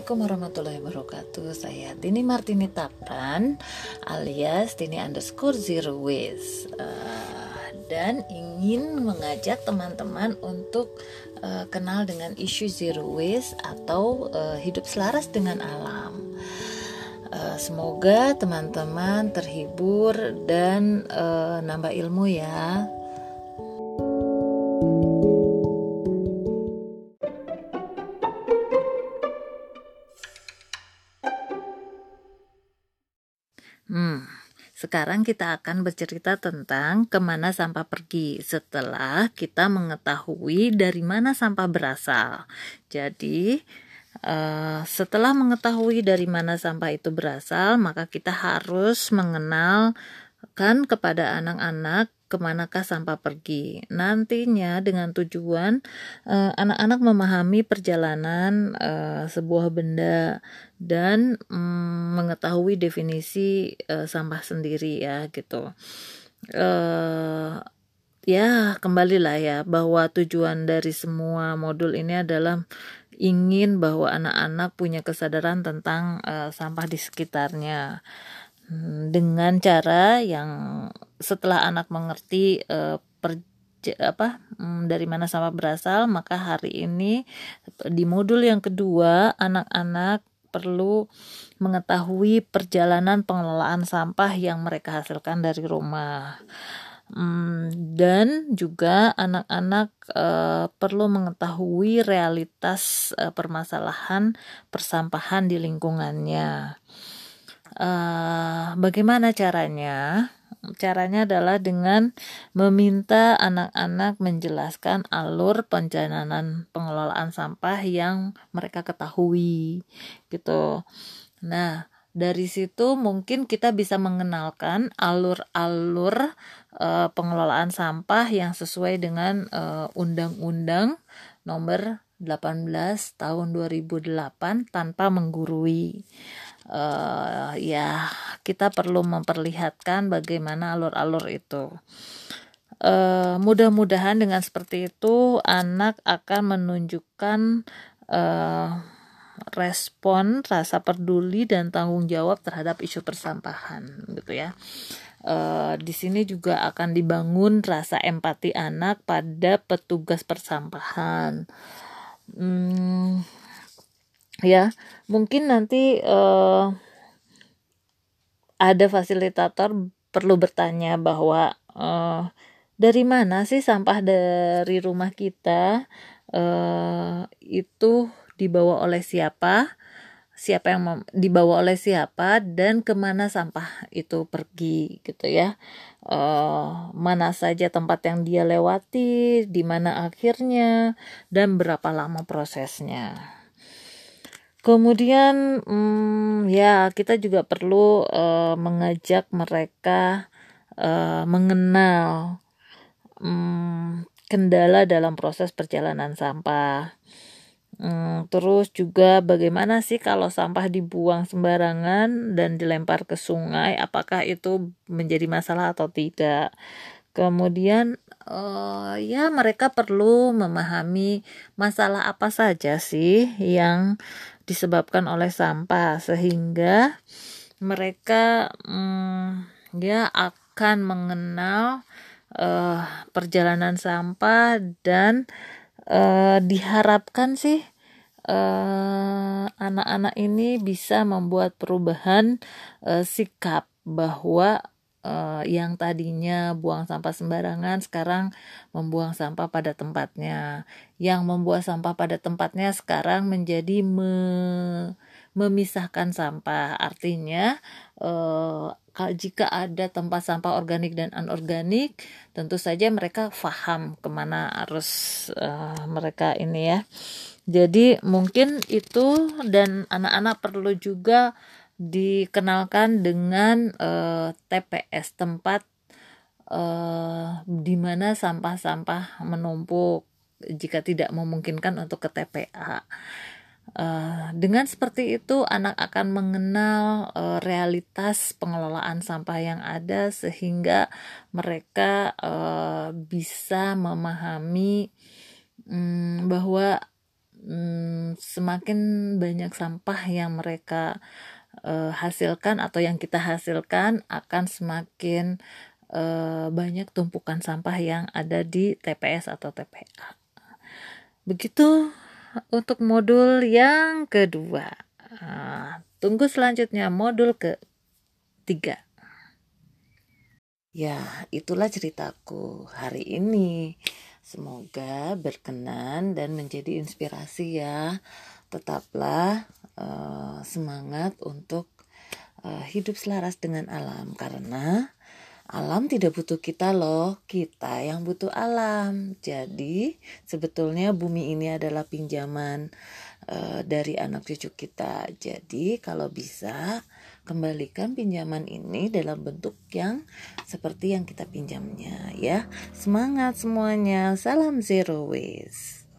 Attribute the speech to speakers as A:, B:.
A: Assalamualaikum warahmatullahi wabarakatuh. Saya Tini Martini Tapran alias Tini underscore zero waste. Uh, Dan ingin mengajak teman-teman untuk uh, kenal dengan isu zero waste Atau uh, hidup selaras dengan alam. Uh, Semoga teman-teman terhibur dan uh, nambah ilmu ya sekarang kita akan bercerita tentang ke mana sampah pergi setelah kita mengetahui dari mana sampah berasal. Jadi, uh, setelah mengetahui dari mana sampah itu berasal, maka kita harus mengenalkan kepada anak-anak ke manakah sampah pergi. Nantinya dengan tujuan eh, anak-anak uh, memahami perjalanan uh, sebuah benda dan um, mengetahui definisi uh, sampah sendiri ya gitu. Uh, ya kembalilah ya bahwa tujuan dari semua modul ini adalah ingin bahwa anak-anak punya kesadaran tentang uh, sampah di sekitarnya dengan cara yang setelah anak mengerti uh, per, apa um, dari mana sampah berasal maka hari ini di modul yang kedua anak-anak perlu mengetahui perjalanan pengelolaan sampah yang mereka hasilkan dari rumah. Um, dan juga anak-anak uh, perlu mengetahui realitas uh, permasalahan persampahan di lingkungannya uh, bagaimana caranya Caranya adalah dengan meminta anak-anak menjelaskan alur perjalanan pengelolaan sampah yang mereka ketahui gitu. Nah, dari situ mungkin kita bisa mengenalkan alur-alur uh, pengelolaan sampah yang sesuai dengan uh, undang-undang nomor 18 tahun 2008 tanpa menggurui uh, ya kita perlu memperlihatkan bagaimana alur-alur itu. Uh, mudah-mudahan dengan seperti itu anak akan menunjukkan uh, respon rasa peduli dan tanggung jawab terhadap isu persampahan gitu ya. Uh, di sini juga akan dibangun rasa empati anak pada petugas persampahan. Hmm, ya mungkin nanti uh, ada fasilitator perlu bertanya bahwa uh, dari mana sih sampah dari rumah kita? Uh, itu dibawa oleh siapa? Siapa yang dibawa oleh siapa? Dan ke mana sampah itu pergi gitu ya. Uh, mana saja tempat yang dia lewati di mana akhirnya dan berapa lama prosesnya Kemudian hmm, ya kita juga perlu uh, mengajak mereka uh, mengenal um, kendala dalam proses perjalanan sampah. Hmm, terus juga bagaimana sih kalau sampah dibuang sembarangan dan dilempar ke sungai, apakah itu menjadi masalah atau tidak? Kemudian uh, ya mereka perlu memahami masalah apa saja sih yang disebabkan oleh sampah sehingga mereka hmm, ya akan mengenal uh, perjalanan sampah dan uh, diharapkan sih anak-anak uh, ini bisa membuat perubahan uh, sikap bahwa uh, yang tadinya buang sampah sembarangan sekarang membuang sampah pada tempatnya. Yang membuang sampah pada tempatnya sekarang menjadi me memisahkan sampah. Artinya uh, jika ada tempat sampah organik dan anorganik, tentu saja mereka paham ke mana harus uh, mereka ini ya. Jadi mungkin itu dan anak-anak perlu juga dikenalkan dengan uh, eh, TPS tempat uh, di mana sampah-sampah menumpuk jika tidak memungkinkan untuk ke TPA. Uh, eh, dengan seperti itu, anak akan mengenal uh, realitas pengelolaan sampah yang ada, sehingga mereka uh, bisa memahami um, bahwa hmm, semakin banyak sampah yang mereka uh, hasilkan atau yang kita hasilkan akan semakin uh, banyak tumpukan sampah yang ada di TPS atau TPA. Begitu untuk modul yang kedua. Uh, tunggu selanjutnya modul ketiga. Ya, itulah ceritaku hari ini. Semoga berkenan dan menjadi inspirasi ya. Tetaplah uh, semangat untuk uh, hidup selaras dengan alam karena alam tidak butuh kita loh, kita yang butuh alam. Jadi, sebetulnya bumi ini adalah pinjaman uh, dari anak cucu kita. Jadi, kalau bisa kembalikan pinjaman ini dalam bentuk yang seperti yang kita pinjamnya ya. Semangat semuanya. Salam zero waste.